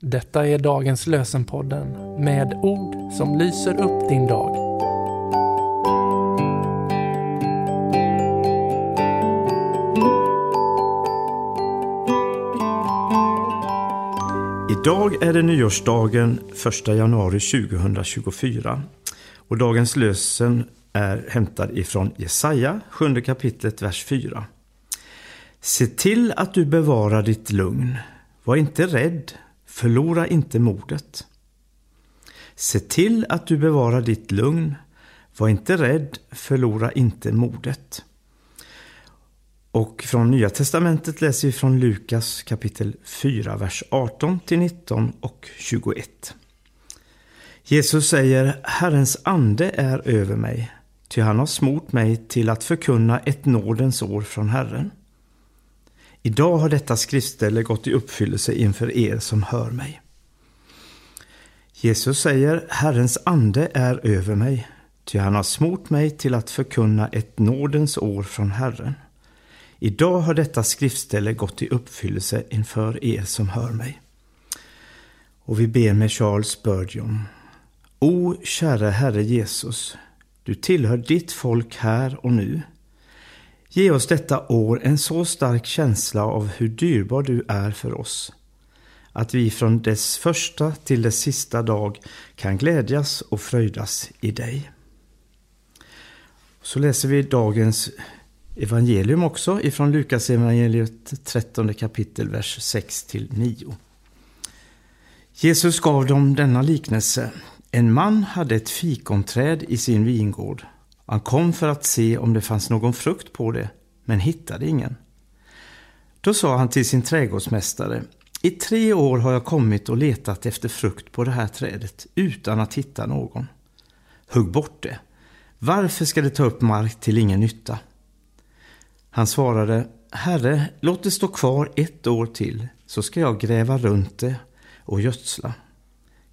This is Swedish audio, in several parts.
Detta är dagens lösenpodden med ord som lyser upp din dag. Idag är det nyårsdagen 1 januari 2024 och dagens lösen är hämtad ifrån Jesaja, 7 kapitlet, vers 4. Se till att du bevarar ditt lugn. Var inte rädd, förlora inte modet. Se till att du bevarar ditt lugn. Var inte rädd, förlora inte modet. Och från Nya Testamentet läser vi från Lukas kapitel 4, vers 18 till 19 och 21. Jesus säger, Herrens ande är över mig, ty han har smort mig till att förkunna ett nådens år från Herren. Idag har detta skriftställe gått i uppfyllelse inför er som hör mig. Jesus säger, Herrens ande är över mig, ty han har smort mig till att förkunna ett nådens år från Herren. Idag har detta skriftställe gått i uppfyllelse inför er som hör mig. Och vi ber med Charles Spurgeon. O käre Herre Jesus, du tillhör ditt folk här och nu. Ge oss detta år en så stark känsla av hur dyrbar du är för oss, att vi från dess första till dess sista dag kan glädjas och fröjdas i dig. Så läser vi dagens evangelium också ifrån Lukas evangeliet 13 kapitel vers 6 till 9. Jesus gav dem denna liknelse. En man hade ett fikonträd i sin vingård. Han kom för att se om det fanns någon frukt på det, men hittade ingen. Då sa han till sin trädgårdsmästare, i tre år har jag kommit och letat efter frukt på det här trädet utan att hitta någon. Hugg bort det. Varför ska det ta upp mark till ingen nytta? Han svarade, Herre, låt det stå kvar ett år till, så ska jag gräva runt det och gödsla.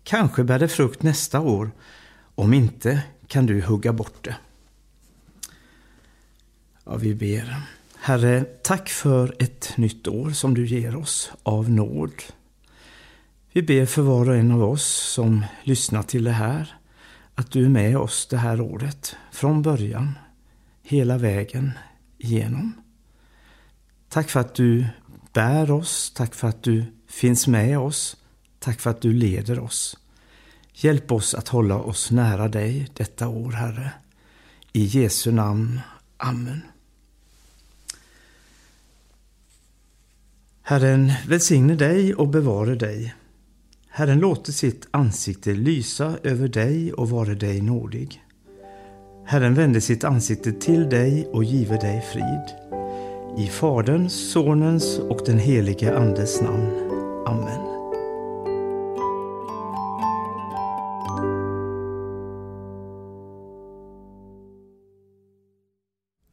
Kanske bär det frukt nästa år, om inte kan du hugga bort det. Ja, vi ber. Herre, tack för ett nytt år som du ger oss av nåd. Vi ber för var och en av oss som lyssnar till det här, att du är med oss det här året, från början, hela vägen igenom. Tack för att du bär oss, tack för att du finns med oss, tack för att du leder oss. Hjälp oss att hålla oss nära dig detta år, Herre. I Jesu namn. Amen. Herren välsigne dig och bevare dig. Herren låter sitt ansikte lysa över dig och vare dig nådig. Herren vände sitt ansikte till dig och give dig frid. I Faderns, Sonens och den helige Andes namn. Amen.